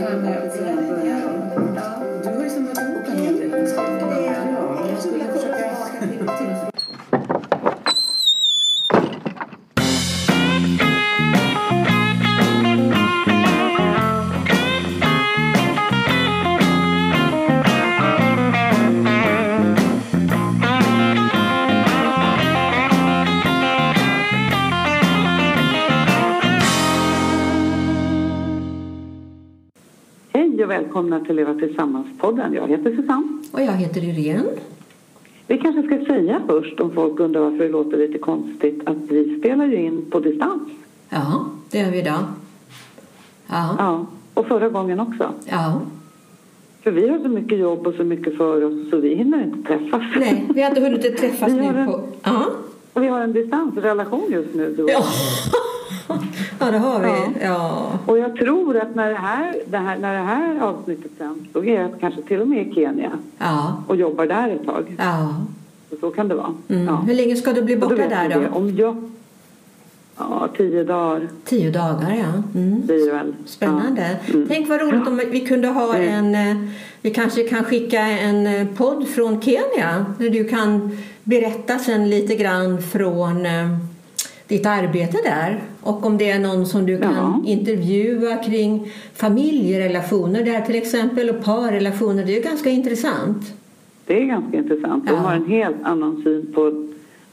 Du har ju samlat ihop en hel del kunskaper. Ja, jag skulle försöka... välkomna till Leva Tillsammans-podden. Jag heter Susanne. Och jag heter Irene. Vi kanske ska säga först, om folk undrar varför det låter lite konstigt, att vi spelar ju in på distans. Ja, det gör vi idag. Ja. Ja, och förra gången också. Ja. För vi har så mycket jobb och så mycket för oss så vi hinner inte träffas. Nej, vi hade hunnit träffas har nu en- på... Ja. Och vi har en distansrelation just nu. Du och jag. Ja. det har vi. Ja. Ja. Och jag tror att när det här, det här, när det här avsnittet sänds, då är jag kanske till och med i Kenya Ja. och jobbar där ett tag. ja. Så, så kan det vara. Mm. Ja. Hur länge ska du bli borta där då? det. Om jag... Ja, tio dagar Tio dagar, ja. Mm. väl. Spännande. Ja. Mm. Tänk vad roligt om vi kunde ha en... eh, Vi kanske kan skicka en eh, podd från Kenya där du kan berätta sen lite grann från eh, ditt arbete där. Och om det är någon som du kan Ja. intervjua kring familjerelationer där till exempel och parrelationer. Det är ganska intressant. Det är ganska intressant. De Ja. har en helt annan syn på...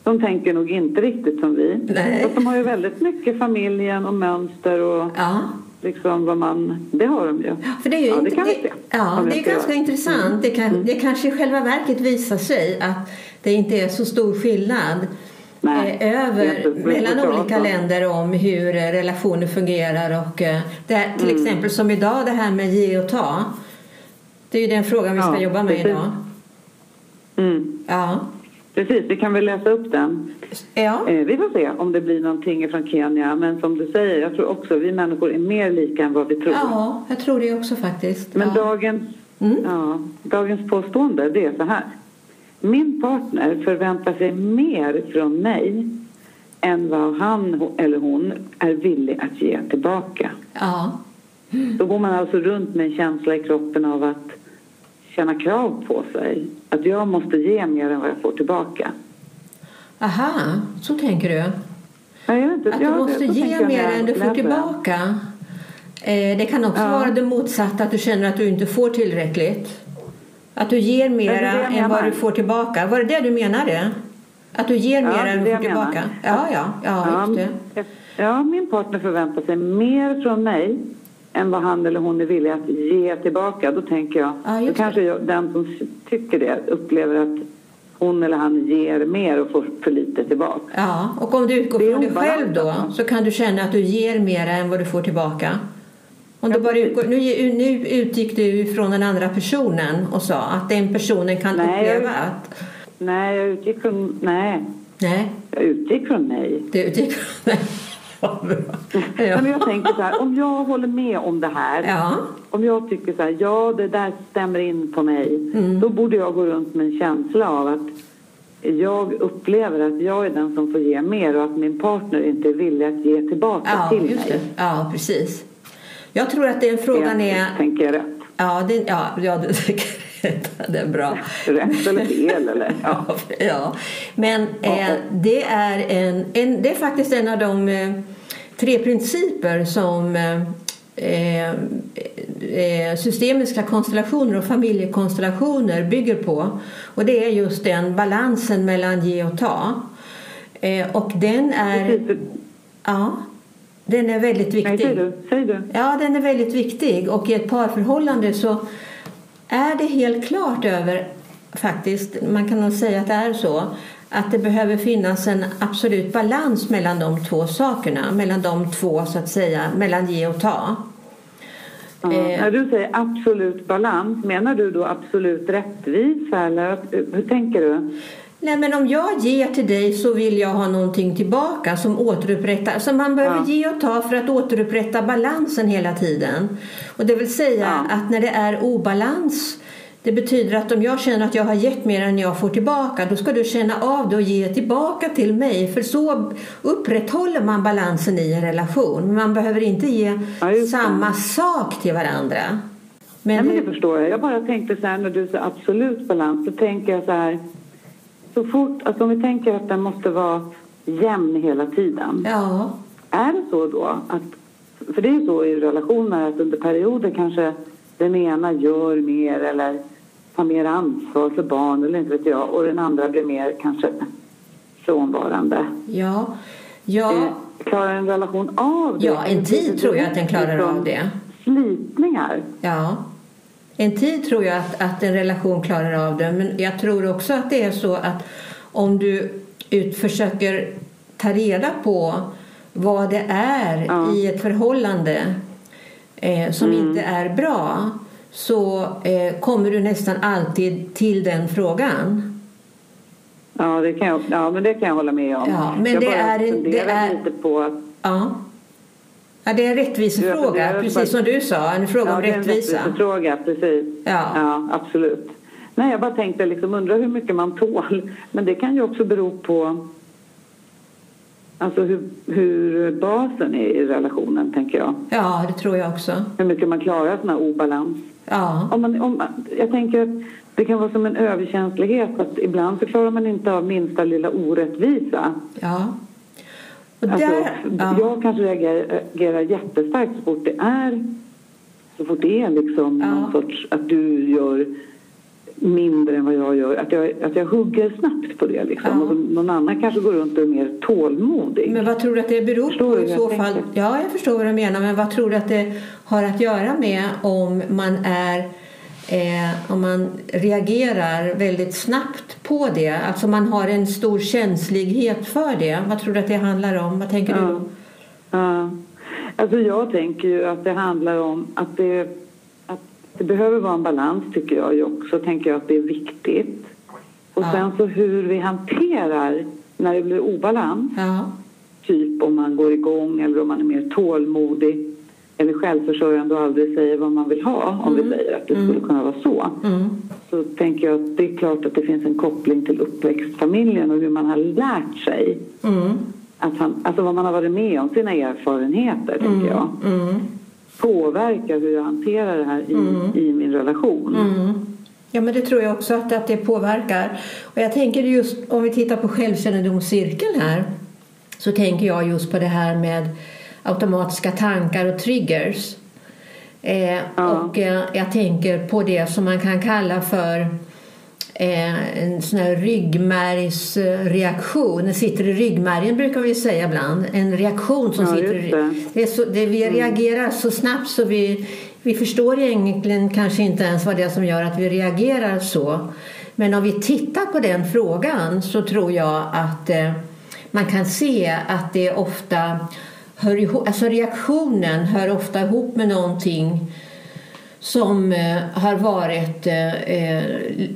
De tänker nog inte riktigt som vi. Nej. De har ju väldigt mycket familjen och mönster och Ja. liksom vad man... Det har de ju. För det är ju Ja, det kan vi se. Ja, det är ska ganska göra. intressant. Det, kan, det kanske i själva verket visar sig att det inte är så stor skillnad Nej, över mellan olika länder om hur eh, relationer fungerar. Och, eh, det till Mm. exempel som idag, det här med ge och ta. Det är ju den frågan vi ska Ja, jobba med precis. idag. Mm. Ja. Precis, vi kan väl läsa upp den. Ja. Eh, vi får se om det blir någonting från Kenya. Men som du säger, jag tror också vi människor är mer lika än vad vi tror. ja, jag tror det också faktiskt. Men ja. dagens, Mm. ja, dagens påstående det är så här. Min partner förväntar sig mer från mig än vad han eller hon är villig att ge tillbaka. ja. Då går man alltså runt med en känsla i kroppen av att känna krav på sig. Att jag måste ge mer än vad jag får tillbaka. Aha, så tänker du. Nej, jag vet inte. Att du måste så ge mer än du får tillbaka. Eh, det kan också Ja. vara det motsatta, att du känner att du inte får tillräckligt. Att du ger det mer det än vad du får tillbaka. Var det det du menade? Att du ger Ja, mer än du får tillbaka? menar. Ja, ja, ja, just det. Ja, min partner förväntar sig mer från mig än vad han eller hon är villig att ge tillbaka. Då tänker jag, Ja, då kanske jag, den som tycker det upplever att hon eller han ger mer och får för lite tillbaka. Ja, och om du utgår från dig själv då så kan du känna att du ger mer än vad du får tillbaka. Om du Ja, bara utgår, nu, nu utgick du från den andra personen och sa att den personen kan Nej, uppleva att... Nej, jag utgick från, nej, Nej, jag utgick från mig. du utgick från... Ja, bra. Men Ja. jag tänker så här, om jag håller med om det här, ja. om jag tycker så här, ja det där stämmer in på mig, Mm. då borde jag gå runt med en känsla av att jag upplever att jag är den som får ge mer och att min partner inte är villig att ge tillbaka Ja, till mig. det. Ja, precis. Jag tror att den frågan är... tänker jag rätt. Ja, det, ja, ja du tycker det är bra. Rätt eller fel eller? Ja. Ja, men eh, det, är en, en, det är faktiskt en av de eh, tre principer som eh, eh, eh, systemiska konstellationer och familjekonstellationer bygger på. Och det är just den balansen mellan ge och ta. Eh, och den är, ja, den är väldigt Nej, viktig. säg du. Säg du. Ja, den är väldigt viktig och i ett parförhållande så är det helt klart över, faktiskt, man kan nog säga att det är så, att det behöver finnas en absolut balans mellan de två sakerna, mellan de två så att säga, mellan ge och ta. Ja. Eh. När du säger absolut balans, menar du då absolut rättvisa eller hur tänker du? Nej, men om jag ger till dig så vill jag ha någonting tillbaka som återupprättar. Så man behöver Ja. ge och ta för att återupprätta balansen hela tiden. Och det vill säga Ja. att när det är obalans, det betyder att om jag känner att jag har gett mer än jag får tillbaka då ska du känna av det och ge tillbaka till mig. För så upprätthåller man balansen i en relation. Man behöver inte ge Ja, samma sak till varandra. Nej, Men, men det förstår jag. Jag bara tänkte så här när du sa absolut balans, så tänker jag så här. Så fort, alltså om vi tänker att den måste vara jämn hela tiden. ja, Är det så då att, för det är ju så i relationer att under perioder kanske den ena gör mer eller tar mer ansvar för barn eller inte vet jag och den andra blir mer kanske frånvarande. ja, ja, Eh, klarar en relation av det? ja, en tid tror jag att den klarar Liksom av det. Slitningar? Ja. En tid tror jag att, att en relation klarar av det men jag tror också att det är så att om du ut, försöker ta reda på vad det är Ja. i ett förhållande eh, som Mm. inte är bra så eh, kommer du nästan alltid till den frågan. Ja, det kan jag, ja, men det kan jag hålla med om. Ja, men jag det bara är funderar det är- lite på att Ja. Ja, det är en rättvisefråga, precis bara- som du sa. En fråga ja, om det är en rättvisa. rättvisefråga, precis. Ja. ja, absolut. Nej, jag bara tänkte liksom, undrar hur mycket man tål. Men det kan ju också bero på alltså hur, hur basen är i relationen, tänker jag. Ja, det tror jag också. Hur mycket man klarar sån här obalans. Ja. Om man, om, jag tänker att det kan vara som en överkänslighet att ibland så klarar man inte av minsta lilla orättvisa. ja. Och Alltså, där, ja. Jag kanske reagerar, reagerar jättestarkt så fort det är så fort det är liksom Ja. någon sorts att du gör mindre än vad jag gör. Att jag, att jag hugger snabbt på det liksom. Ja. Och någon annan kanske går runt och är mer tålmodig. Men vad tror du att det beror Förstår på i så fall? tänker? Ja, jag förstår vad du menar. Men vad tror du att det har att göra med om man är eh, om man reagerar väldigt snabbt på det? Alltså man har en stor känslighet för det. Vad tror du att det handlar om? Vad tänker du Ja. då? Ja. Alltså jag tänker ju att det handlar om att det, att det behöver vara en balans tycker jag också. Tänker jag att det är viktigt. Och Ja. sen så hur vi hanterar när det blir obalans. Ja, Typ om man går igång eller om man är mer tålmodig eller självförsörjande och aldrig säger vad man vill ha. Om vi säger att det skulle kunna vara så. mm. Så tänker jag att det är klart att det finns en koppling till uppväxtfamiljen och hur man har lärt sig. Mm. Att han, alltså vad man har varit med om, sina erfarenheter, tänker jag. Mm. Påverkar hur jag hanterar det här i, i min relation. Mm. Ja, men det tror jag också att, att det påverkar. Och jag tänker just om vi tittar på självkännedomscirkeln här så tänker jag just på det här med automatiska tankar och triggers. Eh, Ja. Och eh, jag tänker på det som man kan kalla för eh, en sån här ryggmärgsreaktion. Den sitter i ryggmärgen brukar vi säga ibland. En reaktion som Ja, sitter i det. det är så, det, vi reagerar så snabbt så vi, vi förstår egentligen kanske inte ens vad det är som gör att vi reagerar så. Men om vi tittar på den frågan så tror jag att eh, man kan se att det ofta hör ihop, alltså reaktionen hör ofta ihop med någonting som eh, har varit eh, eh,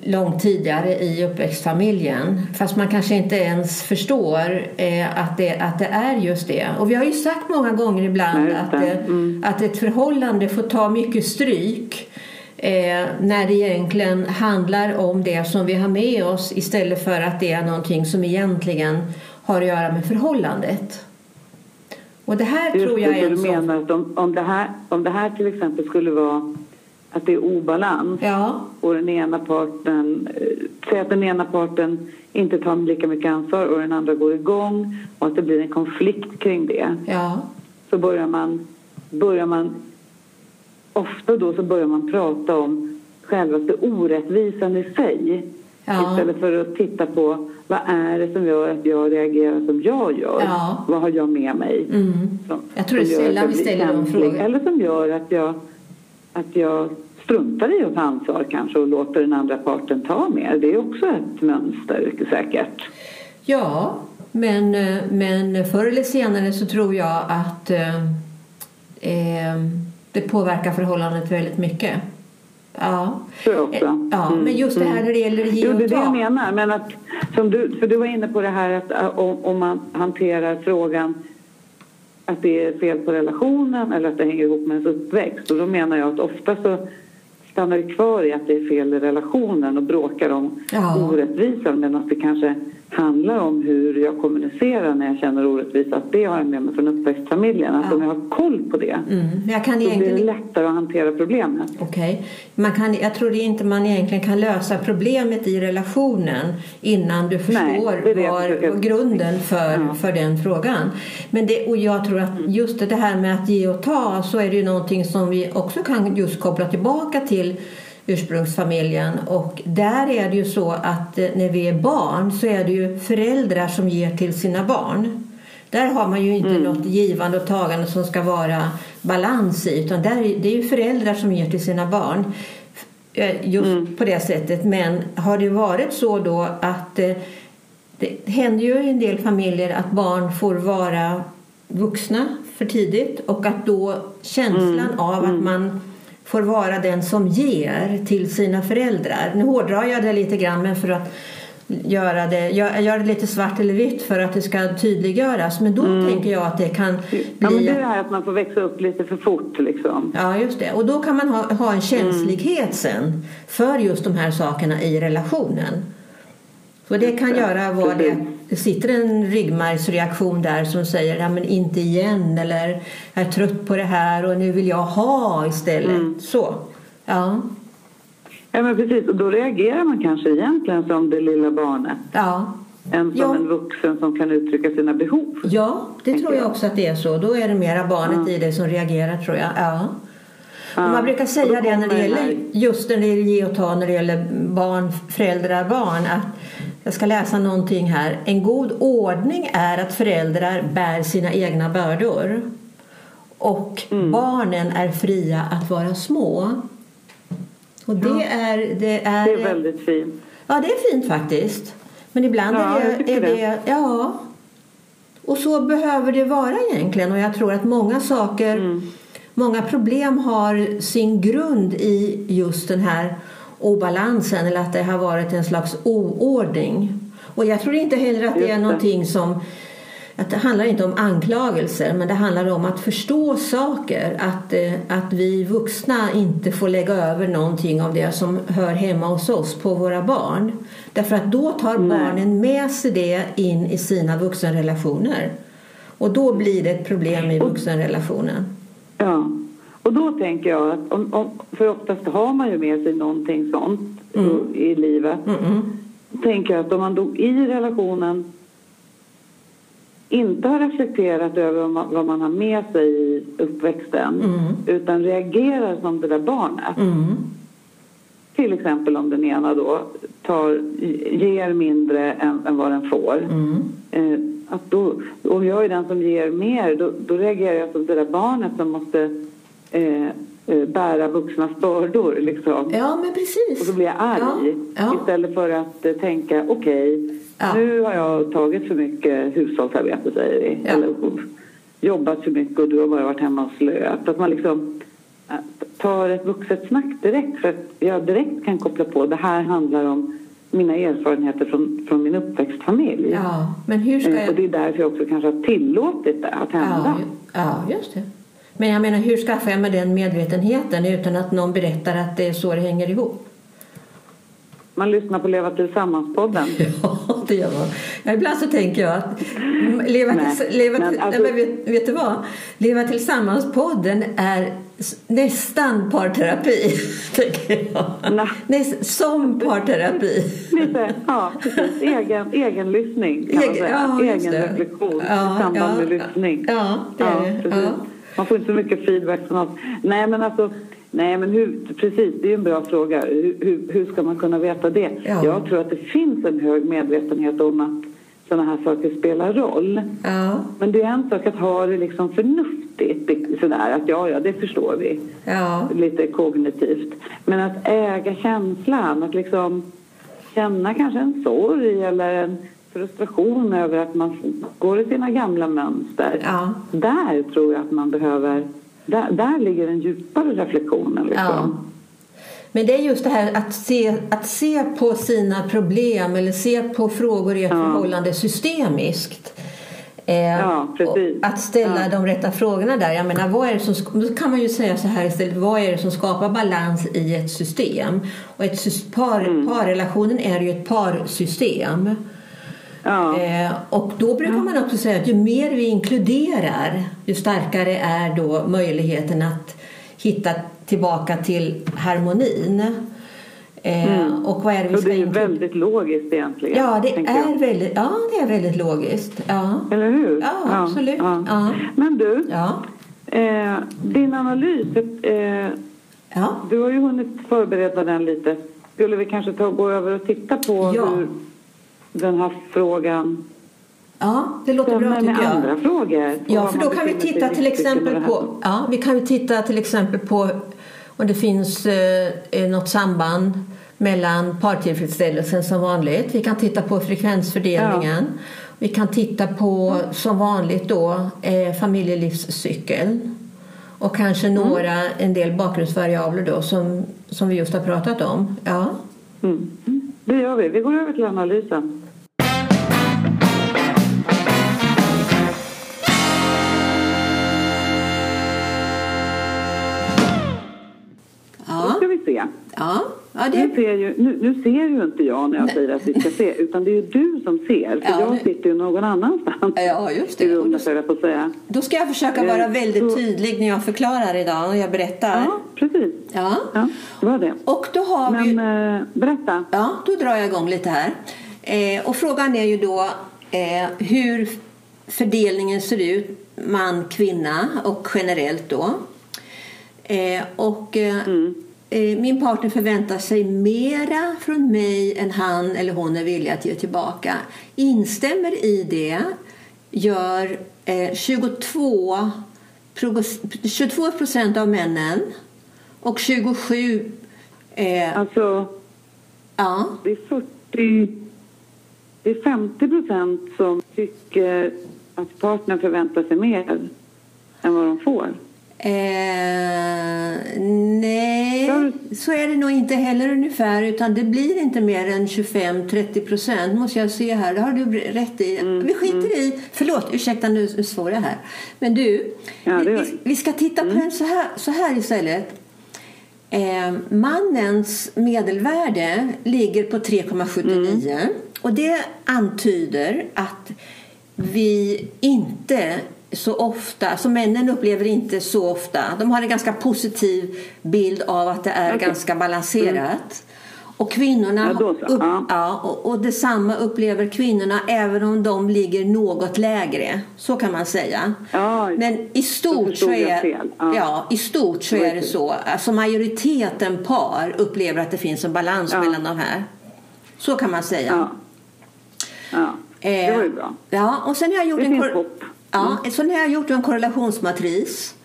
långt tidigare i uppväxtfamiljen. Fast man kanske inte ens förstår att, det, att det är just det. Och vi har ju sagt många gånger ibland Nej, att, Mm. att ett förhållande får ta mycket stryk när det egentligen handlar om det som vi har med oss istället för att det är någonting som egentligen har att göra med förhållandet. Och det här Just tror jag är en du sån... menar. Att om, om, det här, om det här till exempel skulle vara att det är obalans Ja, och den ena parten, eh, säg att den ena parten inte tar lika mycket ansvar och den andra går igång och att det blir en konflikt kring det. ja, så börjar man, börjar man ofta då så börjar man prata om självaste orättvisan i sig Ja. istället för att titta på vad är det som gör att jag reagerar som jag gör? Ja. Vad har jag med mig? Mm. Som, Jag tror det är sällan vi ställer de frågorna. Eller som gör att jag, att jag struntar i att ta ansvar kanske och låter den andra parten ta mer. Det är också ett mönster säkert. Ja, men, men förr eller senare så tror jag att eh, eh, det påverkar förhållandet väldigt mycket. Ja, Tror jag också. Eh, ja Mm, men just det här mm. när det gäller ge Jo, det är och det jag ta. menar. Men att, som du, för du var inne på det här att äh, om, om man hanterar frågan att det är fel på relationen eller att det hänger ihop med ens uppväxt. Och då menar jag att ofta så stannar kvar i att det är fel i relationen och bråkar om Ja. orättvisan medan det kanske handlar om hur jag kommunicerar när jag känner orättvisa. Att det har jag med mig från uppväxtfamiljen. Att Ja. om jag har koll på det Mm. Jag kan så blir det egentligen lättare att hantera problemet. Okej. Man kan, jag tror inte man egentligen kan lösa problemet i relationen innan du förstår Nej, det var, grunden för, Ja. för den frågan. Men det, och jag tror att just det här med att ge och ta så är det ju någonting som vi också kan just koppla tillbaka till ursprungsfamiljen. Och där är det ju så att eh, när vi är barn så är det ju föräldrar som ger till sina barn. Där har man ju inte något givande och tagande som ska vara balans i utan där, är- det är ju föräldrar som ger till sina barn eh, just på det sättet. Men har det varit så då att eh, det händer ju i en del familjer att barn får vara vuxna för tidigt och att då känslan av att man får vara den som ger till sina föräldrar. Nu hårdrar jag det lite grann men för att göra det, jag gör det lite svart eller vitt för att det ska tydliggöras. Men då tänker jag att det kan bli... Ja, men det är det här att man får växa upp lite för fort liksom. Ja, just det. Och då kan man ha, ha en känslighet sen för just de här sakerna i relationen. Så det kan göra vad det, det sitter en ryggmärgsreaktion där som säger ja, men inte igen eller jag är trött på det här och nu vill jag ha istället. Så. Ja. Ja men precis och då reagerar man kanske egentligen som det lilla barnet. Ja. Än som Ja. en vuxen som kan uttrycka sina behov. ja, det tror jag också att det är så. Då är det mera barnet i det som reagerar tror jag. Ja. Och man brukar säga det när det gäller just när det gäller ge och ta när det gäller barn, föräldrar, barn att jag ska läsa någonting här. En god ordning är att föräldrar bär sina egna bördor och barnen är fria att vara små. Och det är, det är, Det är väldigt fint. Ja, det är fint faktiskt. Men ibland Ja, är det... Är det ja. Och så behöver det vara egentligen. Och jag tror att många saker, Mm. många problem har sin grund i just den här obalansen eller att det har varit en slags oordning. Och jag tror inte heller att det är någonting som att det handlar inte om anklagelser men det handlar om att förstå saker. Att, eh, att vi vuxna inte får lägga över någonting av det som hör hemma hos oss på våra barn. Därför att då tar Nej. barnen med sig det in i sina vuxenrelationer. Och då blir det ett problem i vuxenrelationen. Ja. Och då tänker jag att om, om, för oftast har man ju med sig någonting sånt i livet. Mm-mm. tänker jag att om man då i relationen inte har reflekterat över vad man, vad man har med sig i uppväxten Mm. utan reagerar som det där barnet. Mm. Till exempel om den ena då tar, ger mindre än, än vad den får. Mm. Eh, att då, om jag är den som ger mer då, då reagerar jag som det där barnet som måste eh, eh, bära vuxnas bördor. Liksom. Ja, men precis. Och så blir jag arg Ja, ja. istället för att eh, tänka okej, Ja. nu har jag tagit för mycket hushållsarbete säger vi. Eller jobbat för mycket och du har bara varit hemma och slöat. Att man liksom eh, tar ett vuxet snack direkt för att jag direkt kan koppla på det här handlar om mina erfarenheter från, från min uppväxtfamilj. Ja, men hur ska Eh, Och det jag... är därför jag också kanske har tillåtit det att hända. Ja, ja, just det. Men jag menar, hur skaffar jag mig den medvetenheten utan att någon berättar att det är så det hänger ihop? Man lyssnar på Leva Tillsammans-podden. Ja, det gör man. Ja, ibland så tänker jag att leva, Nej, leva, men alltså- nej, men vet, vet du vad? Leva tillsammans-podden är nästan parterapi, tänker jag. Nej. Näst, som parterapi. Lite, ja, precis. Egen, egen lyssning kan man Egen- säga. ja, egen reflektion Ja, i samband ja, med lyssning. ja, det är det. Man får inte så mycket feedback från oss. Nej, men alltså, nej, men hur, precis, det är en bra fråga. Hur, hur, hur ska man kunna veta det? Ja. Jag tror att det finns en hög medvetenhet om att sådana här saker spelar roll. Ja, Men det är en sak att ha det liksom förnuftigt, sådär att ja, ja, det förstår vi ja, lite kognitivt. Men att äga känslan, att liksom känna kanske en sorg eller en frustration över att man går i sina gamla mönster. ja. Där tror jag att man behöver, där, där ligger den djupare reflektionen. Ja. Liksom. Men det är just det här att se, att se på sina problem eller se på frågor i ett Ja. förhållande systemiskt. Eh, Ja, Att ställa Ja. de rätta frågorna där. Jag menar, vad är det som, då kan man ju säga så här istället. Vad är det som skapar balans i ett system? Och ett par, Mm. parrelationen är ju ett parsystem. Ja. Eh, och då brukar man också säga att ju mer vi inkluderar ju starkare är då möjligheten att hitta tillbaka till harmonin. Eh, Och vad är det vi ska det är ju väldigt logiskt egentligen. Ja, det är jag. väldigt, ja, det är väldigt logiskt. Ja, Eller hur? Ja, absolut. Ja. Men du, ja, eh, din analys, eh, ja. du har ju hunnit förbereda den lite. Skulle vi kanske ta och gå över och titta på Ja. hur den här frågan ja det låter bra stämmer med tycker jag. andra frågor? Ja, för då kan vi titta till exempel på, ja, vi kan ju titta till exempel på om det finns eh, något samband mellan partillfredsställelsen som vanligt. Vi kan titta på frekvensfördelningen. Vi kan titta på som vanligt då eh, familjelivscykeln. Och kanske några, en del bakgrundsvariabler då som, som vi just har pratat om. Ja. Mm. Mm. Det gör vi. Vi går över till analysen. Ja. ja, Nu det, ser, ju, nu, nu ser ju inte jag när jag säger att vi ska se, utan det är ju du som ser. För Ja, jag det- sitter ju någon annanstans ja, just det. Rummet, då, på att säga. då ska jag försöka Eh, vara väldigt så- tydlig när jag förklarar idag och jag berättar. Ja, precis. Ja. Ja, var det. Och då har vi... Men eh, berätta. Ja, då drar jag igång lite här. Eh, och frågan är ju då eh, hur fördelningen ser ut man-kvinna och generellt då. Eh, och eh, eh, min partner förväntar sig mera från mig än han eller hon är villig att ge tillbaka. Instämmer i det gör eh, 22 pro- 22 procent av männen och 27 eh, Alltså, ja, det är 40... Det är 50 procent som tycker att partnern förväntar sig mer än vad de får. Eh, nej, så är det nog inte heller ungefär. Utan det blir inte mer än 25-30 procent måste jag se här. Det har du rätt i. Mm, vi skiter i... Förlåt, ursäkta nu svor jag här. Men du, Ja, vi, vi, vi ska titta på den så här, så här istället. Eh, mannens medelvärde ligger på 3,79 och det antyder att vi inte så ofta, så männen upplever inte så ofta, de har en ganska positiv bild av att det är Okej. ganska balanserat. Och kvinnorna, Ja, upp, Ja. och, och detsamma upplever kvinnorna även om de ligger något lägre. Så kan man säga. Ja, Men i stort så är. Ja. ja, i stort så är det så. Alltså majoriteten par upplever att det finns en balans mellan de här. Så kan man säga. Ja. Ja, det Eh, var ju bra. Ja, och sen har jag gjort Det en, finns hopp. Ja, sen har jag gjort en korrelationsmatris.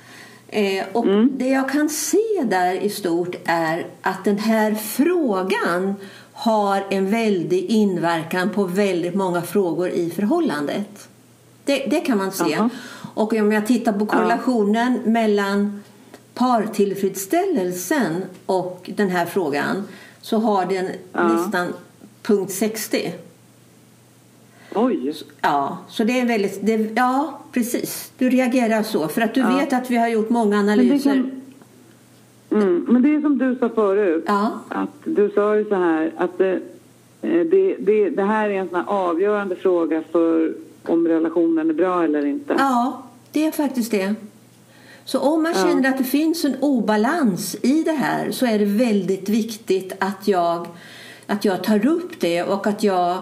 Eh, och Mm. Det jag kan se där i stort är att den här frågan har en väldig inverkan på väldigt många frågor i förhållandet. Det, det kan man se. Jaha. Och om jag tittar på korrelationen mellan partillfredsställelsen och den här frågan så har den Ja. nästan punkt 60. Oj. Ja, så det är väldigt... Det, ja, precis. Du reagerar så. För att du Ja. vet att vi har gjort många Men det, analyser. mm, men det är som du sa förut. Ja. Att du sa ju så här att det, eh, det, det, det här är en sån avgörande fråga för om relationen är bra eller inte. Ja, det är faktiskt det. Så om man Ja. känner att det finns en obalans i det här så är det väldigt viktigt att jag, att jag tar upp det och att jag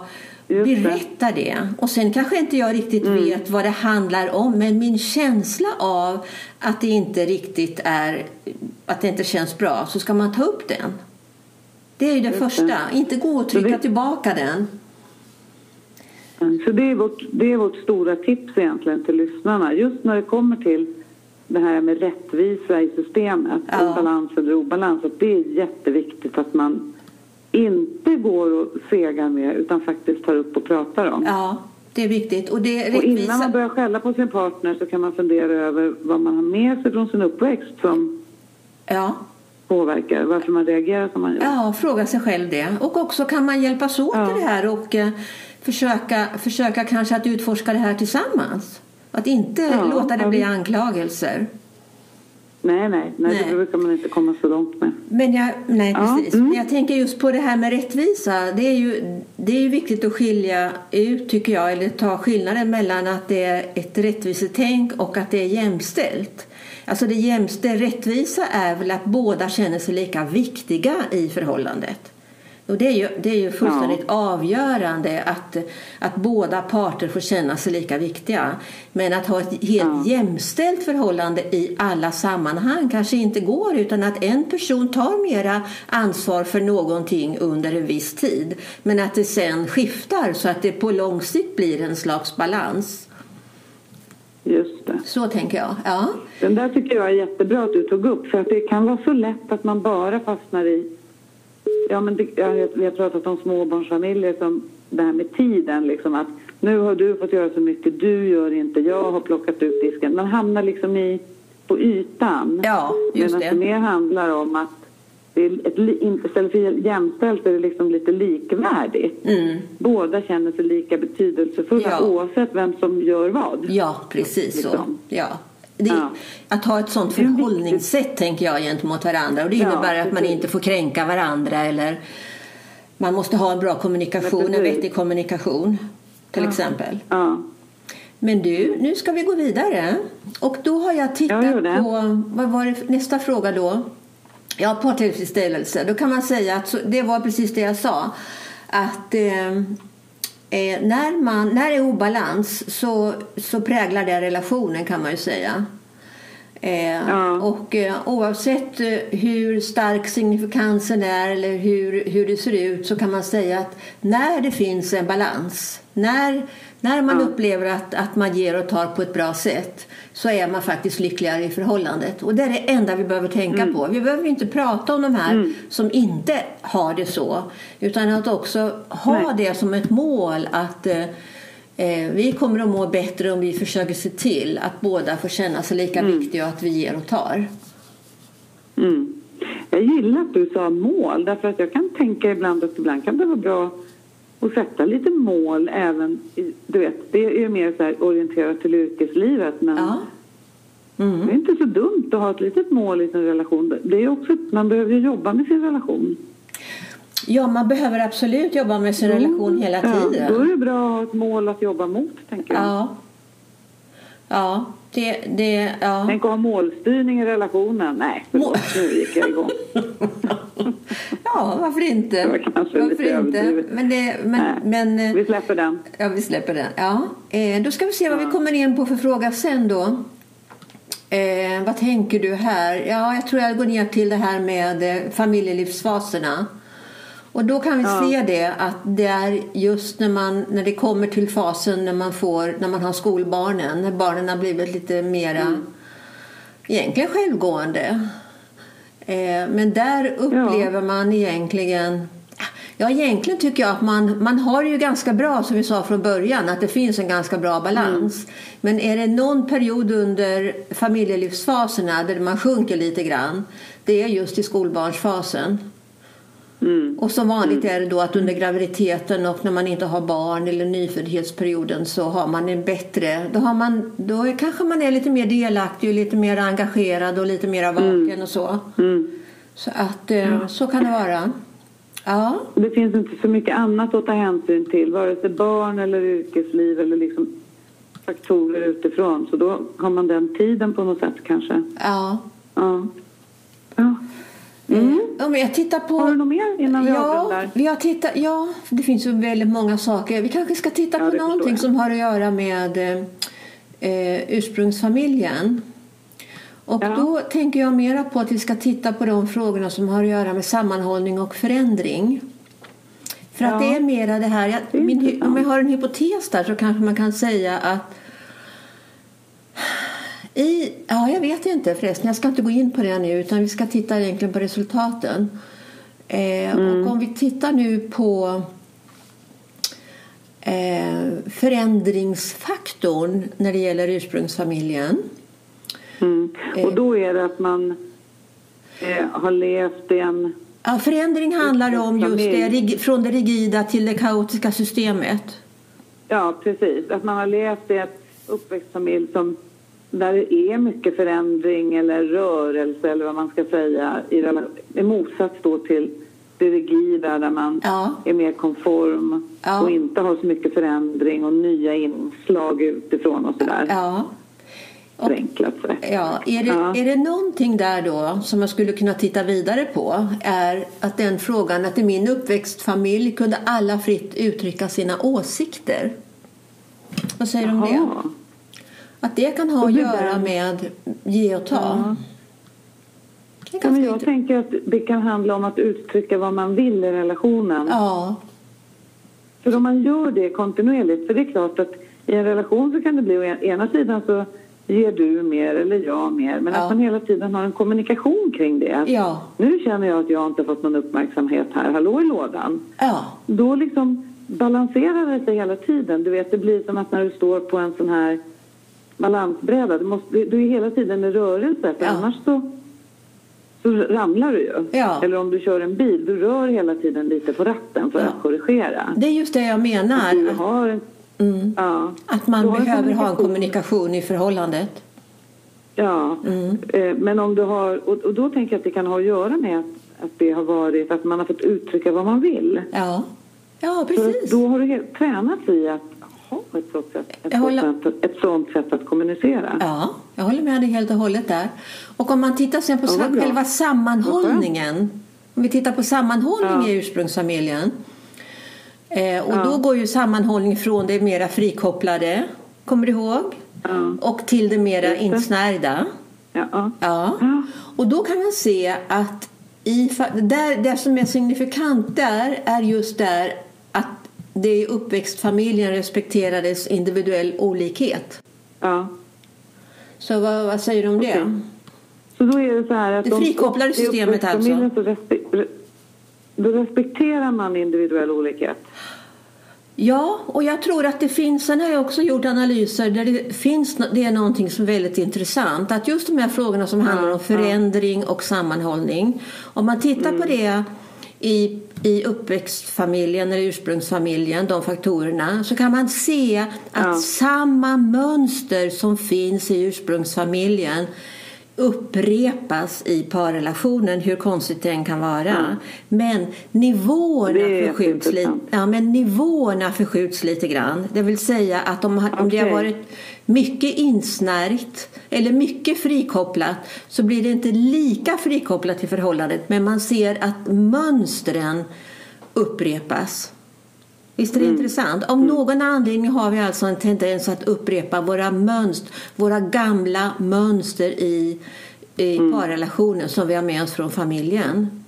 Just det. Och sen kanske inte jag riktigt vet vad det handlar om men min känsla av att det inte riktigt är att det inte känns bra så ska man ta upp den. Det är ju det Just första. det. Inte gå och trycka det- tillbaka den. Mm, Så det är, vårt, det är vårt stora tips egentligen till lyssnarna. Just när det kommer till det här med rättvisa i systemet, Ja. och balans eller obalans, att det är jätteviktigt att man inte går och segar med utan faktiskt tar upp och pratar om. Ja, det är viktigt. Och det Och innan rättvisa... man börjar skälla på sin partner så kan man fundera över vad man har med sig från sin uppväxt som Ja. påverkar, varför man reagerar som man gör. Ja, fråga sig själv det. Och också kan man hjälpas åt Ja. i det här och eh, försöka, försöka kanske att utforska det här tillsammans. Att inte Ja, låta det bli anklagelser. Nej, nej, nej, Nej. det brukar man inte komma så långt med. Men jag, nej, Ja, precis. mm. Men jag tänker just på det här med rättvisa. Det är, ju, det är ju viktigt att skilja ut, tycker jag, eller ta skillnaden mellan att det är ett rättvisetänk och att det är jämställt. Alltså det jämställda rättvisa är väl att båda känner sig lika viktiga i förhållandet. Och det är ju, det är ju fullständigt avgörande att, att båda parter får känna sig lika viktiga. Men att ha ett helt Ja. jämställt förhållande i alla sammanhang kanske inte går utan att en person tar mera ansvar för någonting under en viss tid. Men att det sen skiftar så att det på lång sikt blir en slags balans. Just det. Så tänker jag. Ja. Den där tycker jag är jättebra att du tog upp för att det kan vara så lätt att man bara fastnar i Ja, men det, jag, vi har pratat om småbarnsfamiljer som det här med tiden liksom att nu har du fått göra så mycket, du gör inte, jag har plockat ut disken. Man hamnar liksom i på ytan. Ja, just Medan det mer handlar om att det är ett, istället för jämställt är det liksom lite likvärdigt. Mm. Båda känner sig lika betydelsefulla Ja. oavsett vem som gör vad. Ja, precis så. Liksom. Ja. Det, Ja. Att ha ett sånt förhållningssätt tänker jag gentemot varandra. Och det Ja, innebär att man inte får kränka varandra eller man måste ha en bra kommunikation, en vettig kommunikation till Ja. exempel. Ja. Men du, nu ska vi gå vidare. Och då har jag tittat Ja, det. på, vad var det nästa fråga då? Ja, partillfredsställelse. Då kan man säga att så, det var precis det jag sa. Att eh, eh, när, man, när det är obalans så, så präglar det relationen kan man ju säga. Eh, Ja. Och eh, oavsett eh, hur stark signifikansen är eller hur, hur det ser ut så kan man säga att när det finns en balans, när, när man Ja. upplever att, att man ger och tar på ett bra sätt så är man faktiskt lyckligare i förhållandet. Och det är det enda vi behöver tänka Mm. på. Vi behöver inte prata om de här som inte har det så utan att också ha Nej. det som ett mål att eh, Eh, vi kommer att må bättre om vi försöker se till att båda får känna sig lika viktiga och att vi ger och tar. Mm. Jag gillar att du sa mål därför att jag kan tänka ibland att ibland kan det vara bra att sätta lite mål även du vet, det är ju mer så här orienterat till yrkeslivet men Ja. det Mm. är inte så dumt att ha ett litet mål i sin relation. Det är också, man behöver ju jobba med sin relation. ja, man behöver absolut jobba med sin relation hela Ja, då är tiden. det bra att ha ett mål att jobba mot tänker jag. Ja. Ja, det... det ja. Tänk att ha målstyrning i relationen. Nej, förlåt, nu gick jag igång. ja, varför inte? Det var kanske varför lite inte? Men, det, men, men eh, Vi släpper den. Ja, vi släpper den. Ja. Eh, då ska vi se vad vi kommer in på för fråga sen då. Eh, vad tänker du här? Ja, jag tror jag går ner till det här med eh, familjelivsfaserna. Och då kan vi Ja. se det att det är just när, man, när det kommer till fasen när man, får, när man har skolbarnen, när barnen har blivit lite mera egentligen självgående. Eh, men där upplever man egentligen Ja, egentligen tycker jag att man, man har ju ganska bra som vi sa från början att det finns en ganska bra balans. Men är det någon period under familjelivsfaserna där man sjunker lite grann det är just i skolbarnsfasen. Mm. Och som vanligt är det då att under graviditeten och när man inte har barn eller nyföddhetsperioden så har man en bättre, då, har man, då är, kanske man är lite mer delaktig och lite mer engagerad och lite mer vaken och så. Mm. Så att eh, så kan det vara. Ja, Det finns inte så mycket annat att ta hänsyn till, vare sig barn eller yrkesliv eller liksom faktorer utifrån. Så då har man den tiden på något sätt kanske. ja. Ja. ja. Mm. Men jag tittar på... Har du något mer innan vi ja, avrundar? vi har tittat, ja, det finns ju väldigt många saker. Vi kanske ska titta Ja, på någonting som har att göra med eh, eh, ursprungsfamiljen. Och Ja. då tänker jag mera på att vi ska titta på de frågorna som har att göra med sammanhållning och förändring. För att Ja. det är mera det här, jag, Det min, om jag har en hypotes där så kanske man kan säga att i, ja, jag vet inte förresten, jag ska inte gå in på det nu utan vi ska titta egentligen på resultaten. Eh, Och om vi tittar nu på eh, förändringsfaktorn när det gäller ursprungsfamiljen. Mm. Eh. Och då är det att man eh, har levt i en... Ja, förändring handlar om just det, från det rigida till det kaotiska systemet. Ja, precis. Att man har levt i ett uppväxtfamilj som, där det är mycket förändring eller rörelse eller vad man ska säga i, i motsats då till det rigida där man Ja. är mer konform Ja. och inte har så mycket förändring och nya inslag utifrån och sådär. Ja. Och, ja. Är, det, Ja. är det någonting där då som man skulle kunna titta vidare på är att den frågan att i min uppväxtfamilj kunde alla fritt uttrycka sina åsikter. Vad säger du om det? Att det kan ha att göra med ge och ta. Ja. Ja, men jag tänker att det kan handla om att uttrycka vad man vill i relationen. Ja, För om man gör det kontinuerligt, för det är klart att i en relation så kan det bli å en- ena sidan så ger du mer eller jag mer, men Ja. att man hela tiden har en kommunikation kring det. ja, Nu känner jag att jag inte fått någon uppmärksamhet här, hallå i lådan. ja, Då liksom balanserar det sig hela tiden. Du vet, det blir som att när du står på en sån här balansbräda, du, måste, du är hela tiden i rörelse, för Ja. annars så, så ramlar du ju. Ja. Eller om du kör en bil, du rör hela tiden lite på ratten för Ja. att korrigera. det är just det jag menar. Du Att, har en, mm, att man du har en behöver ha en kommunikation. i förhållandet. Ja, Mm. eh, men om du har, och, då tänker jag att det kan ha att göra med att, att det har varit att man har fått uttrycka vad man vill. Ja, ja precis. att då har du tränat i att ha ett sånt sätt, ett, sånt håller- sätt, ett sånt sätt att kommunicera. Ja, jag håller med dig helt och hållet där. Och om man tittar sen på Ja, själva sammanhållningen. Om vi tittar på sammanhållning Ja. i ursprungsfamiljen. Eh, och Ja. då går ju sammanhållning från det mera frikopplade, kommer du ihåg? Ja. Och till det mera Just det. insnärjda. Ja. ja. Och då kan man se att i, där, det som är signifikant där är just där det i uppväxtfamiljen respekterades individuell olikhet. ja. Så vad, vad säger du om det? Okej. Så då är det så här att Det frikopplade i systemet alltså. Så respe, re, då respekterar man individuell olikhet. Ja, och jag tror att det finns, sen har jag också gjort analyser där det finns, det är någonting som är väldigt intressant. Att just de här frågorna som handlar om förändring och sammanhållning. Om man tittar på det i, i uppväxtfamiljen eller ursprungsfamiljen, de faktorerna, så kan man se att Ja. samma mönster som finns i ursprungsfamiljen upprepas i parrelationen, hur konstigt det än kan vara. Men nivåerna förskjuts lite. jätteintressant. Ja, men nivåerna förskjuts lite grann. Det vill säga att om, om det har varit mycket insnärjt eller mycket frikopplat så blir det inte lika frikopplat i förhållandet men man ser att mönstren upprepas. Visst är det intressant? Av någon anledning har vi alltså en tendens att upprepa våra mönster, våra gamla mönster i, i parrelationen som vi har med oss från familjen.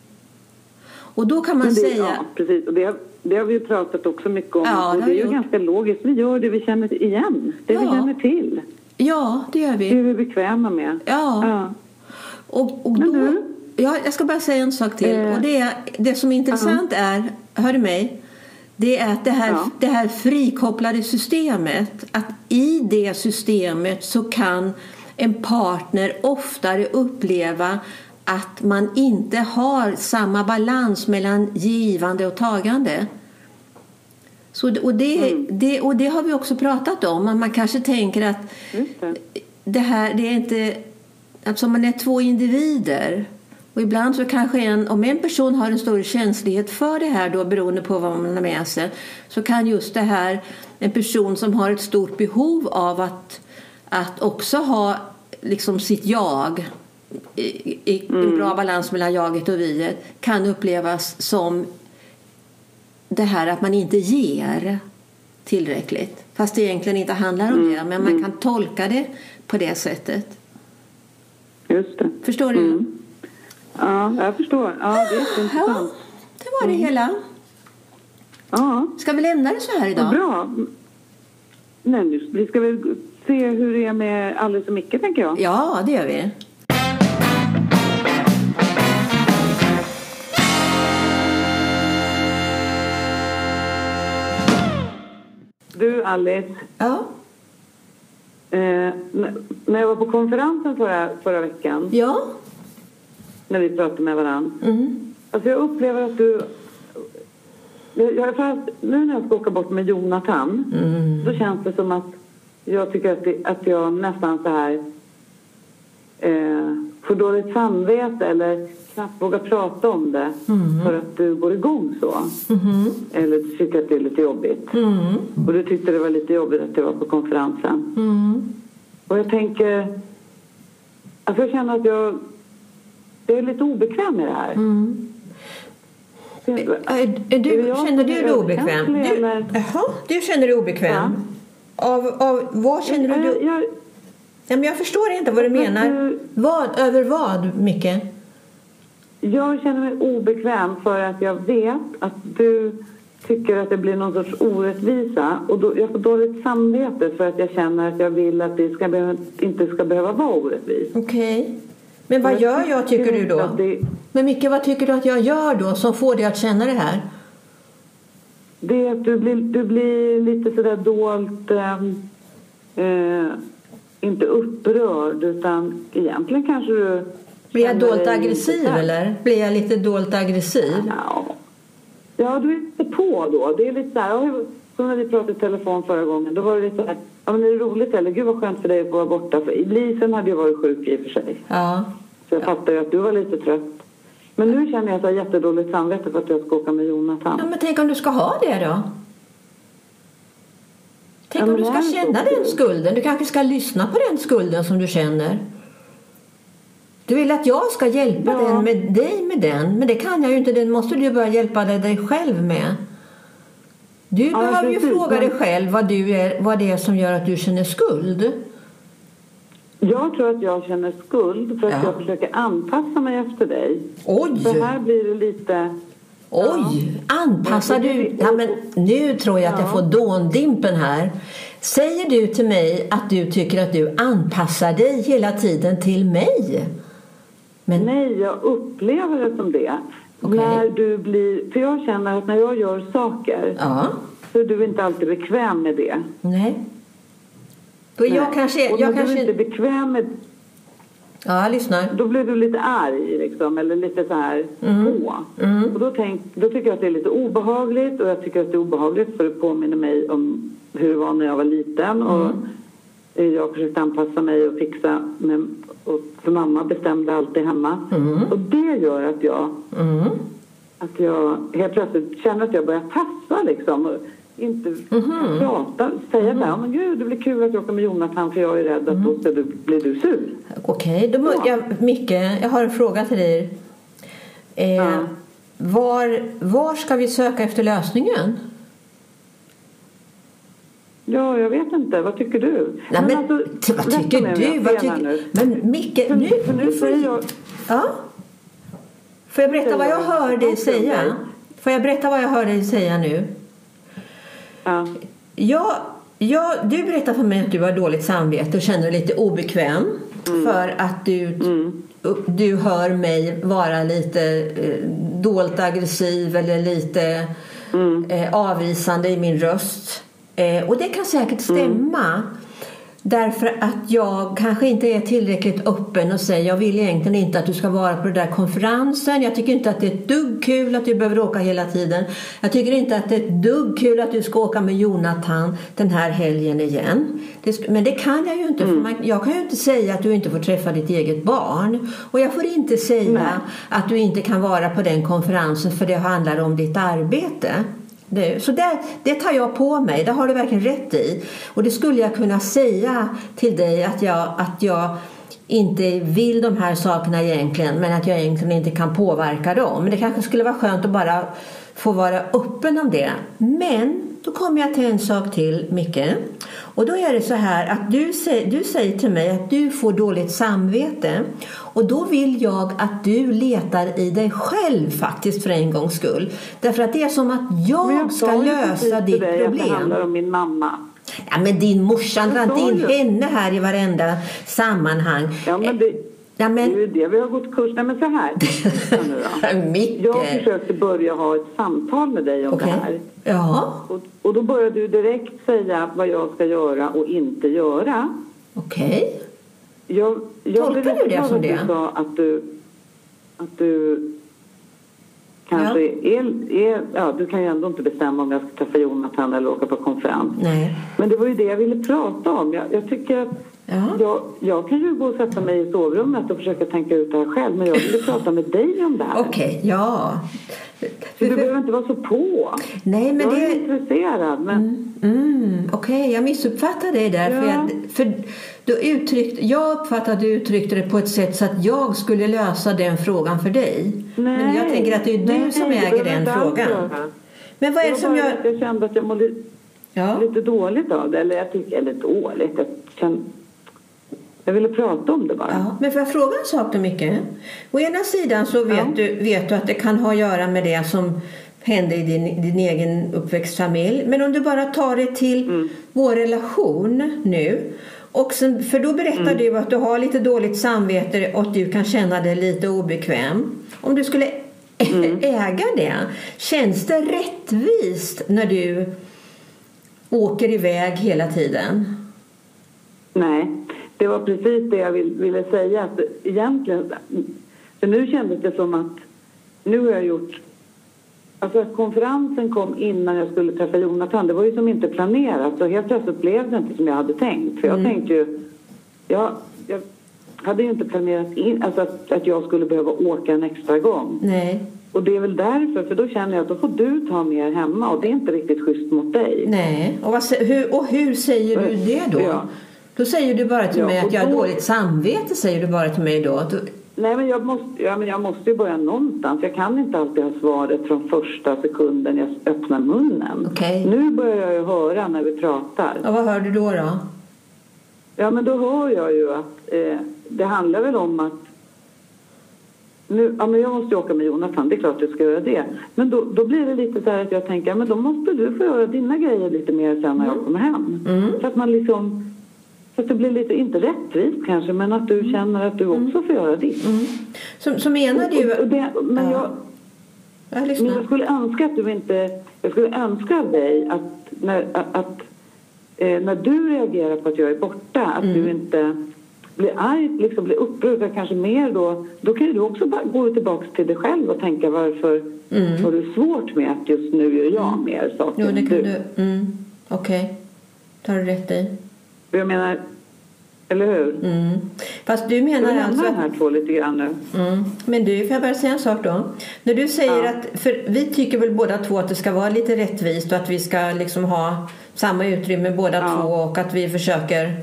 Och då kan man det, säga... Ja, precis. Och det, har- det har vi ju pratat också mycket om. Ja, det och det är vi ju gjort. ganska logiskt. Vi gör det vi känner igen. Det vi Ja. känner till. Ja, det gör Det vi. är vi bekväma med. Ja. Ja. Och, och då, du? ja, jag ska bara säga en sak till. Eh. Och det, det som är intressant är, hör du mig? Det är att det här, Ja. det här frikopplade systemet, att i det systemet så kan en partner oftare uppleva att man inte har samma balans mellan givande och tagande. Så, och, det, Mm. det, och det har vi också pratat om. att Man kanske tänker att det. det här, det är inte... Alltså man är två individer. Och ibland så kanske en, om en person har en större känslighet för det här då beroende på vad man har med sig så kan just det här, en person som har ett stort behov av att, att också ha liksom sitt jag i, i en bra balans mellan jaget och viet kan upplevas som det här att man inte ger tillräckligt. Fast det egentligen inte handlar om det. Men man kan tolka det på det sättet. Just det. Förstår du? Mm. Ja, jag förstår. Ja, det är Ja, jätteintressant. det var det hela. Ja, Ska vi lämna det så här idag? bra. Nej, nu, vi ska väl se hur det är med Alice och Micke, tänker jag. Ja, det gör vi. Du, Alice. Ja. Eh, när jag var på konferensen förra, förra veckan, Ja. När vi pratade med varandra. Mm. Alltså jag upplever att du Jag, jag, fast, nu när jag ska åka bort med Jonathan Mm. så känns det som att jag tycker att, det, att jag nästan så här eh, får dåligt samvete eller knappt vågar prata om det Mm. för att du går igång så. Mhm. Eller du tycker att det är lite jobbigt. Mm. Och du tyckte det var lite jobbigt att jag var på konferensen. Mm. Och jag tänker... Alltså jag känner att jag, jag är lite obekväm med det här. Mm. Är, är Är du, jag känner du dig obekväm? Du, du känner dig obekväm? Av, av, vad känner du? Jag, jag, Ja, men jag förstår inte vad du Men menar. du- Vad, över vad, Micke? jag känner mig obekväm för att jag vet att du tycker att det blir någon sorts orättvisa. Och då, jag får dåligt samvete för att jag känner att jag vill att det ska behöva, inte ska behöva vara orättvist. Okej. Men vad gör jag, tycker du då? Men Micke, vad tycker du att jag gör då som får dig att känna det här? det är att du blir, du blir lite sådär dolt... ehm, eh, inte upprörd, utan egentligen kanske du... Blir jag dolt aggressiv eller? Blir jag lite dolt aggressiv? Ja. ja, du är lite på då. Det är lite så här, som när vi pratade i telefon förra gången. Då var det lite så här, ja men är det roligt eller? Gud vad skönt för dig att vara borta. För Lisen hade ju varit sjuk i och för sig. Ja. Så jag fattar ju att du var lite trött. Men nu känner jag så jättedåligt samvete för att jag ska åka med Jonathan. ja. Men tänk om du ska ha det då? Tänk Ja, om du ska känna den skulden. Du kanske ska lyssna på den skulden som du känner. Du vill att jag ska hjälpa Ja. den med dig med den, men det kan jag ju inte. Den måste du börja hjälpa dig själv med. Du Ja, behöver ju fråga dig själv vad, du är, vad det är som gör att du känner skuld. Jag tror att jag känner skuld för att Ja. jag försöker anpassa mig efter dig. Oj! Så här blir det lite... Oj, anpassar Ja, det- du? Ja, men nu tror jag att jag Ja. får dåndimpen här. Säger du till mig att du tycker att du anpassar dig hela tiden till mig? Men, Nej, jag upplever det som det. Okej. När du blir... För jag känner att när jag gör saker ja, så är du inte alltid bekväm med det. nej. Då jag Nej. kanske, Och jag när du kanske, inte är bekväm med... ja, jag lyssnar. Då blir du lite arg liksom, eller lite så här på. Mm. Och då, tänk, då tycker jag att det är lite obehagligt och jag tycker att det är obehagligt för det påminner mig om hur det var när jag var liten. Och Mm. eh, jag försökte anpassa mig och fixa. Med, och, för mamma bestämde alltid hemma. Och det gör att jag, Mm. att jag helt plötsligt känner att jag börjar tassa liksom. Och inte Mm-hmm. prata, säga mm. där, men gud det blir kul att jag åker med Jonathan för jag är rädd att då ska du, blir du sur. Okej, må, Ja. jag, Micke, jag har en fråga till dig. Eh, Ja. var, var ska vi söka efter lösningen? Ja, jag vet inte. Vad tycker du? Nej, men, alltså, t- vad tycker mig du? jag Vad tycker, nu. men Micke, För, nu, för nu säger jag... Ja. Får jag berätta vad jag hör dig säga? Får jag berätta vad jag hör dig säga nu? Ja, Ja, ja, du berättar för mig att du har dåligt samvete och känner dig lite obekväm för att du, du hör mig vara lite eh, dolt aggressiv eller lite eh, avvisande i min röst. Eh, och det kan säkert stämma. Därför att jag kanske inte är tillräckligt öppen och säger jag vill egentligen inte att du ska vara på den där konferensen. Jag tycker inte att det är ett dugg kul att du behöver åka hela tiden. Jag tycker inte att det är ett dugg kul att du ska åka med Jonathan den här helgen igen. Men det kan jag ju inte. För man, jag kan ju inte säga att du inte får träffa ditt eget barn. Och jag får inte säga Nej. att du inte kan vara på den konferensen för det handlar om ditt arbete. Det, så det, det tar jag på mig, det har du verkligen rätt i. Och det skulle jag kunna säga till dig att jag, att jag inte vill de här sakerna egentligen men att jag egentligen inte kan påverka dem. Men det kanske skulle vara skönt att bara få vara öppen om det. Men då kommer jag till en sak till Micke. Och då är det så här att du, säger, du säger till mig att du får dåligt samvete. Och då vill jag att du letar i dig själv faktiskt för en gångs skull. Därför att det är som att Men jag ska lösa ditt dig Att det problem. handlar om min mamma. Ja, men din morsa, dra Jag inte in henne här i varenda sammanhang. Ja, men det, Ja, men- det är ju det vi har gått kurs. Nej, men så här. Micke. Jag försökte börja ha ett samtal med dig om Okej. det här. Ja, Och, och då började du direkt säga vad jag ska göra och inte göra. okej. Jag, jag Tolkar du det som det? Du sa att du, att du kanske är, är... Ja, du kan ju ändå inte bestämma om jag ska träffa Jonathan eller åka på konferens. Nej. Men det var ju det jag ville prata om. Jag, jag tycker att Ja. jag, jag kan ju gå och sätta mig i sovrummet och försöka tänka ut det här själv. Men jag ville prata med dig om det här. Okej, ja. Så du behöver inte vara så på. Nej, men jag är det... intresserad. Men... Mm, Okej, jag missuppfattade dig där. För, Ja. jag, för du uttryckte, jag uppfattade att du uttryckte det på ett sätt så att jag skulle lösa den frågan för dig. men jag tänker att det är du nej, som det äger den frågan. Men vad är det som att Jag kände att jag mådde Ja. lite dåligt av det. Eller jag tycker, eller dåligt. Jag, kände, jag ville prata om det bara. Ja, men får jag fråga en sak då, Micke? Å ena sidan så vet, Ja. du, vet du att det kan ha att göra med det som hände i din, din egen uppväxtfamilj. Men om du bara tar det till Mm. vår relation nu. Och sen, för då berättar Mm. du att du har lite dåligt samvete och att du kan känna dig lite obekväm. Om du skulle Mm. äga det, känns det rättvist när du åker iväg hela tiden? Nej, det var precis det jag vill, ville säga. Att egentligen, för nu kändes det som att nu har jag gjort... Alltså att konferensen kom innan jag skulle träffa Jonathan. Det var ju som inte planerat. Och helt plötsligt blev det inte som jag hade tänkt. För jag tänkte ju... Jag, jag hade ju inte planerat in alltså att, att jag skulle behöva åka en extra gång. Nej. Och det är väl därför, för då känner jag att då får du ta mer hemma och det är inte riktigt schysst mot dig. Nej, och, vad, hur, och hur säger du det då? Ja. Då säger du bara till Ja, mig att jag har då- dåligt samvete, säger du bara till mig då. Du, Nej, men jag måste, ja, men jag måste ju börja någonstans. Jag kan inte alltid ha svaret från första sekunden jag öppnar munnen. Okej. Nu börjar jag ju höra när vi pratar. ja, vad hör du då? då? Ja, men då hör jag ju att eh, det handlar väl om att nu, ja, men jag måste ju åka med Jonathan, det är klart jag ska göra det. Men då, då blir det lite så här att jag tänker, ja, men då måste du få göra dina grejer lite mer sen när jag kommer hem. Mm. Så att man liksom, att det blir lite, inte rättvist kanske, men att du känner att du också får göra ditt. Mm. Så, så menar du... Och, och det, men Ja. jag, Jag men jag skulle önska att du inte... Jag skulle önska av dig att när, att, eh, när du reagerar på att jag är borta, att Mm. du inte blir arg, liksom blir upprörd, kanske mer då... Då kan du också gå tillbaka till dig själv och tänka varför har du svårt med att just nu gör jag mer saker Mm. Jo, det än kan du. du. Mm. Okej. tar du rätt i. För Jag menar, eller hur? Mm. Fast du vi menar lämna alltså... de här två lite grann nu? Mm. Men du, får jag bara säga en sak då? När du säger Ja. att, för vi tycker väl båda två att det ska vara lite rättvist och att vi ska liksom ha samma utrymme båda Ja. två och att vi försöker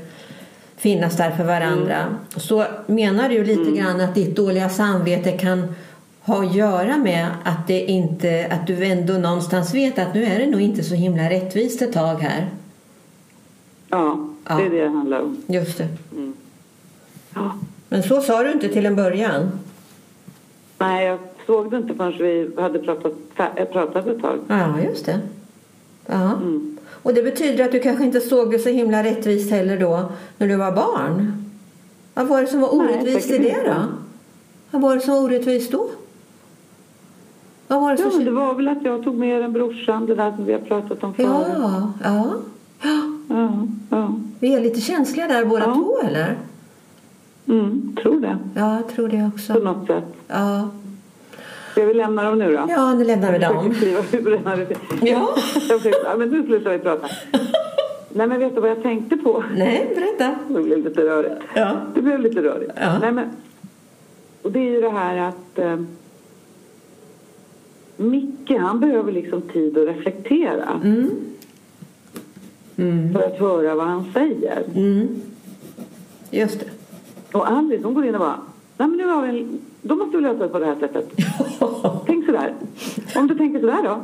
finnas där för varandra. Mm. Så menar du lite grann att ditt dåliga samvete kan ha att göra med att det inte, att du ändå någonstans vet att nu är det nog inte så himla rättvist ett tag här. Ja, Ja. det är det det handlar om. Just det. Ja. Men så sa du inte till en början. Nej, jag såg det inte förrän vi hade pratat, fär- pratat ett tag. Ja, just det. Ja. Mm. Och det betyder att du kanske inte såg det så himla rättvist heller då när du var barn? Vad var det som var Nej, orättvist i säkert det då? Vad var det som var orättvist då? Vad var det Ja, som... men det var väl att jag tog med den brorsan, det där som vi har pratat om förut. ja, ja. Ja. Vi är lite känsliga där båda Ja. två, eller? Mm, tror det. Ja, jag tror det På också. något sätt. Ja, Ska vi lämna dem nu då? ja nu lämnar vi dem. Ja. Ja, men nu slutar vi prata. Nej, men vet du vad jag tänkte på? Nej, berätta. Det blev lite rörigt. Ja. Det blev lite rörigt. Ja. Nej, men, och det är ju det här att eh, Micke, han behöver liksom tid att reflektera Mm. Mm. för att höra vad han säger. Mm. Just det. Och Alice, hon går in och bara, nej men nu har vi en, då måste vi lösa det på det här sättet. Tänk sådär. Om du tänker sådär då?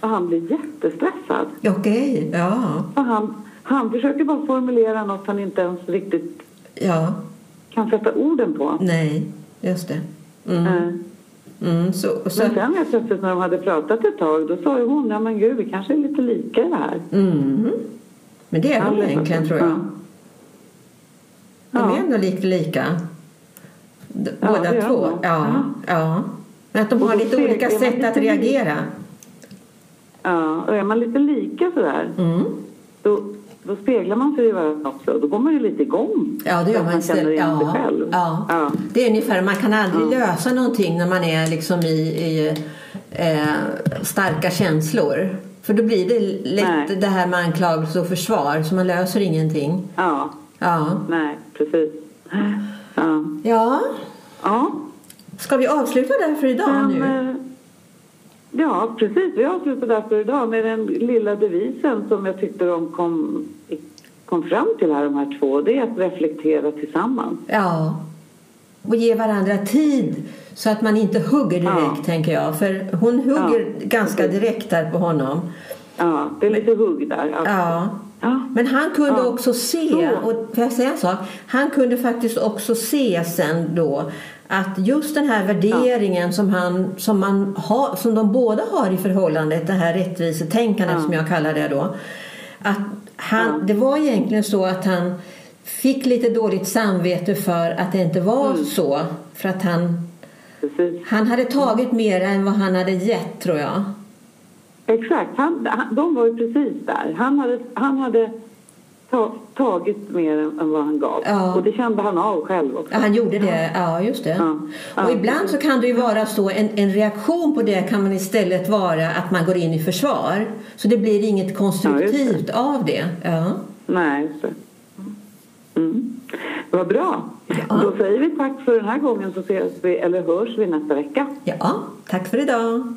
Och han blir jättestressad. Okej, ja. Och han, han försöker bara formulera något han inte ens riktigt Ja, kan sätta orden på. nej, just det. Mm. Mm, så, så, Men sen plötsligt när de hade pratat ett tag då sa ju hon, ja men gud vi kanske är lite lika det här. mm. Men det är de egentligen tror jag. ja. De är Ja. ändå lite lika. D- Ja, Båda två. de. Ja, ja. Men att de har lite ser- olika man sätt att reagera. Ja, och är man lite lika sådär Mm. då, då speglar man sig i varandra också. Då går man ju lite igång. Ja, det gör man. man känner igen sig ja, själv. ja. Ja. Det är ungefär, man kan aldrig lösa någonting när man är liksom i, i eh, starka känslor. För då blir det lätt Nej. det här med anklagelse och försvar, så man löser ingenting. ja, Ja. nej, precis. Ja, Ja, ja. ska vi avsluta där för idag Men, nu? Ja, precis. Vi avslutar där för idag med den lilla devisen som jag tyckte de kom, kom fram till här, de här två. Det är att reflektera tillsammans. Ja. Och ge varandra tid så att man inte hugger direkt, Ja. tänker jag. För hon hugger Ja, ganska direkt där på honom. Ja, det är lite hugg där. alltså. Ja. Ja. Men han kunde också se, och får jag säga en sak? Han kunde faktiskt också se sen då att just den här värderingen som, han, som, man har, som de båda har i förhållandet, det här rättvisetänkandet Ja. som jag kallar det då. Att han, Ja. Det var egentligen så att han fick lite dåligt samvete för att det inte var Mm. så. För att han, Precis. han hade tagit mer än vad han hade gett tror jag. Exakt. Han, han, de var ju precis där. Han hade, han hade tagit mer än, vad han gav. Ja. Och det kände han av själv också. Ja, han gjorde det, ja just det. Ja. Och ibland så kan det ju vara så, en, en reaktion på det kan man istället vara att man går in i försvar. Så det blir inget konstruktivt av det. Ja. Nej, just det. Mm. Vad bra. Då säger vi tack för den här gången så ses vi, eller hörs vi nästa vecka. ja, tack för idag.